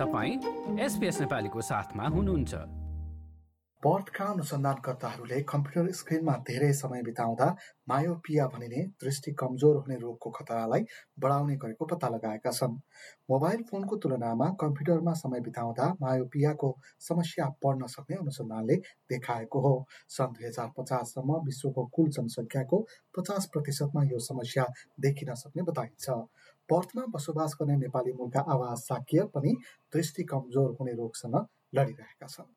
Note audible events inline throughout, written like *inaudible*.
तपाईँ एसपिएस नेपालीको साथमा हुनुहुन्छ। पर्थका अनुसन्धानकर्ताहरूले कम्प्युटर स्क्रिनमा धेरै समय बिताउँदा मायोपिया भनिने दृष्टि कमजोर हुने रोगको खतरालाई बढाउने गरेको पत्ता लगाएका छन्। मोबाइल फोनको तुलनामा कम्प्युटरमा समय बिताउँदा मायोपियाको समस्या बढ्न सक्ने अनुसन्धानले देखाएको हो। सन् दुई हजार पचाससम्म विश्वको कुल जनसङ्ख्याको पचास प्रतिशतमा यो समस्या देखिन सक्ने बताइन्छ। पर्थमा बसोबास गर्ने नेपाली मूलका आवाज साक्य पनि दृष्टि कमजोर हुने रोगसँग लडिरहेका छन्।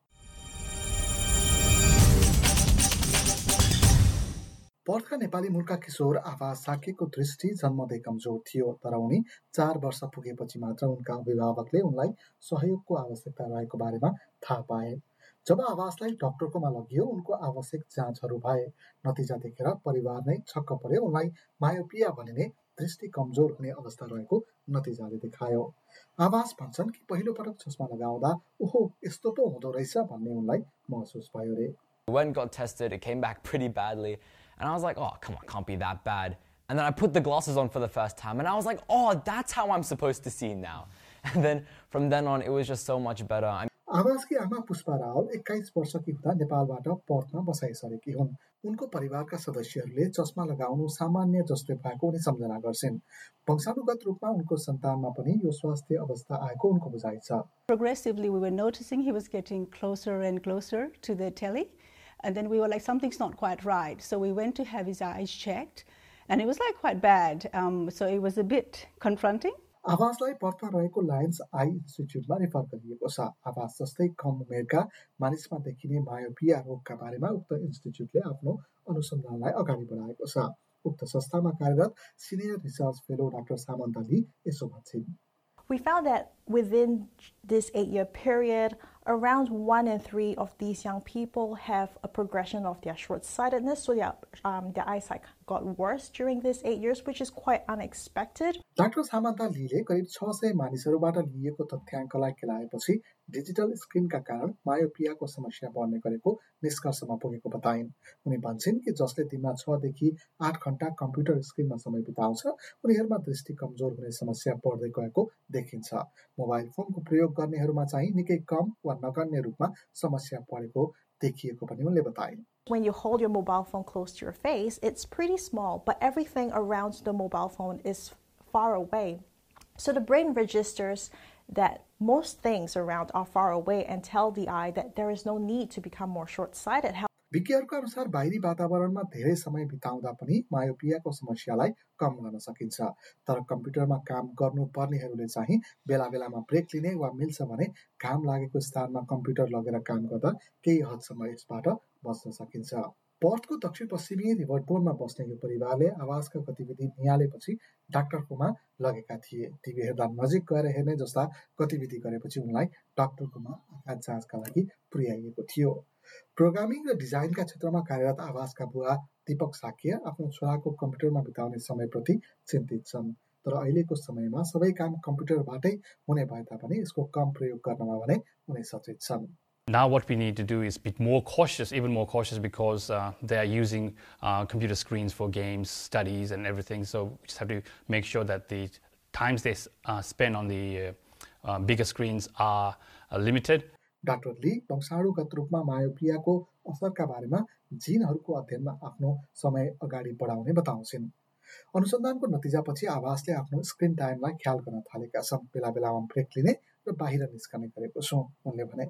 पर्थका नेपाली मूलका किशोर आवाज साकेको दृष्टि जन्मदै कमजोर थियो तर उनी चार वर्ष पुगेपछि मात्र उनका अभिभावकले उनलाई सहयोगको आवश्यकता रहेको बारेमा थाहा पाए। जब आवासलाई डाक्टरकोमा लगियो उनको आवश्यक जाँचहरू भए। नतिजा देखेर परिवार नै छक्क पर्यो उनलाई मायोपिया भनिने दृष्टि कमजोर हुने अवस्था रहेको नतिजाले देखायो आवास भन्छन् कि पहिलो पटक चस्मा लगाउँदा ओहो यस्तो पो हुँदो रहेछ भन्ने उनलाई महसुस भयो रे When got tested, it came back pretty badly. And I was like, oh, come on, can't be that bad. And then I put the glasses on for the first time, and I was like, oh, that's how I'm supposed to see now. *laughs* And then from then on, it was just so much better. I आवासकी आमा पुष्पा रावल एक्काइस वर्षकी हुँदा नेपालबाट पर्थमा बसाइसकेकी हुन् उनको परिवारका सदस्यहरूले चस्मा लगाउनु सामान्य जस्तै भएको उनी सम्झना गर्छिन् वंशानुगत रूपमा उनको सन्तानमा पनि यो स्वास्थ्य अवस्था आएको उनको बुझाइ छ Progressively, we were noticing he was getting closer and closer to the telly. And then we were like, something's not quite right. So we went to have his eyes checked, and it was like quite bad. Um, so it was a bit confronting. आवासलाई पर्थमा रहेको Lions I इन्स्टिच्युटमा refer गरिएको छ। आवास जस्तै कम उमेरका मानिसमा देखिने myopia रोगका बारेमा उक्त इन्स्टिच्युटले आफ्नो अनुसन्धानलाई अगाडि बढाएको छ। उक्त संस्थामा कार्यरत senior research fellow doctor Samanta Ali यसो भन्छन्। We found that within this eight year period, around one in three of these young people have a progression of their short sightedness, so their, um, their eyesight got worse during these eight years, which is quite unexpected. Doctor Samanta लीले करिब छ सय मानिसहरूबाट लिएको तथ्याङ्कलाई केलाएपछि digital स्क्रिनका कारण मायोपियाको समस्या बढ्ने गरेको निष्कर्षमा पुगेको बताइन् उनी भन्छन् कि जसले दिनमा छदेखि आठ घन्टा कम्प्युटर स्क्रिनमा समय बिताउँछ उनीहरूमा दृष्टि कमजोर हुने समस्या बढ्दै गएको देखिन्छ मोबाइल फोनको प्रयोग गर्नेहरूमा चाहिँ निकै कम वा नगण्य रूपमा समस्या परेको देखिएको पनि उनले बताए When you hold your mobile phone close to your face, it's pretty small, but everything around the mobile phone is far away. So the brain registers that most things around are far away and tell the eye that there is no need to become more short sighted. विज्ञहरूका अनुसार बाहिरी वातावरणमा धेरै समय बिताउँदा पनि मायोपियाको समस्यालाई कम गर्न सकिन्छ। तर कम्प्युटरमा काम गर्नुपर्नेहरूले चाहिँ बेला बेलामा ब्रेक लिने वा मिल्छ भने घाम लागेको स्थानमा कम्प्युटर लगेर काम गर्दा केही हदसम्म यसबाट बच्न सकिन्छ। पर्थको दक्षिण पश्चिमी रिभर्टबोर्डमा बस्ने यो परिवारले आवासका गतिविधि निहालेपछि डाक्टरकोमा लगेका थिए। टिभी हेर्दा नजिक गएर हेर्ने जस्ता गतिविधि गरेपछि उनलाई डाक्टरकोमा आघात जाँचका लागि पुर्याइएको थियो। प्रोग्रामिङ र डिजाइनका क्षेत्रमा कार्यरत आवासका बुवा दीपक साकिया आफ्नो छोराको कम्प्युटरमा बिताउने समयप्रति चिन्तित छन्। तर अहिलेको समयमा सबै काम कम्प्युटरबाटै हुने भए तापनि यसको कम प्रयोग गर्नमा भने उनी सचेत छन्। Now, what we need to do is be more cautious, even more cautious, because uh, they are using uh, computer screens for games, studies, and everything. So we just have to make sure that the times they uh, spend on the uh, uh, bigger screens are limited. Doctor Lee वंशाणुगत रूपमा मायोपियाको असरका बारेमा जिनहरूको अध्ययनमा आफ्नो समय अगाडि बढाउने बताउँछिन् अनुसन्धानको नतिजापछि आवासले आफ्नो स्क्रिन टाइमलाई ख्याल गर्न थालेका छन् बेला बेलामा ब्रेक लिने र बाहिर निस्कने गरेको छौँ उनले भने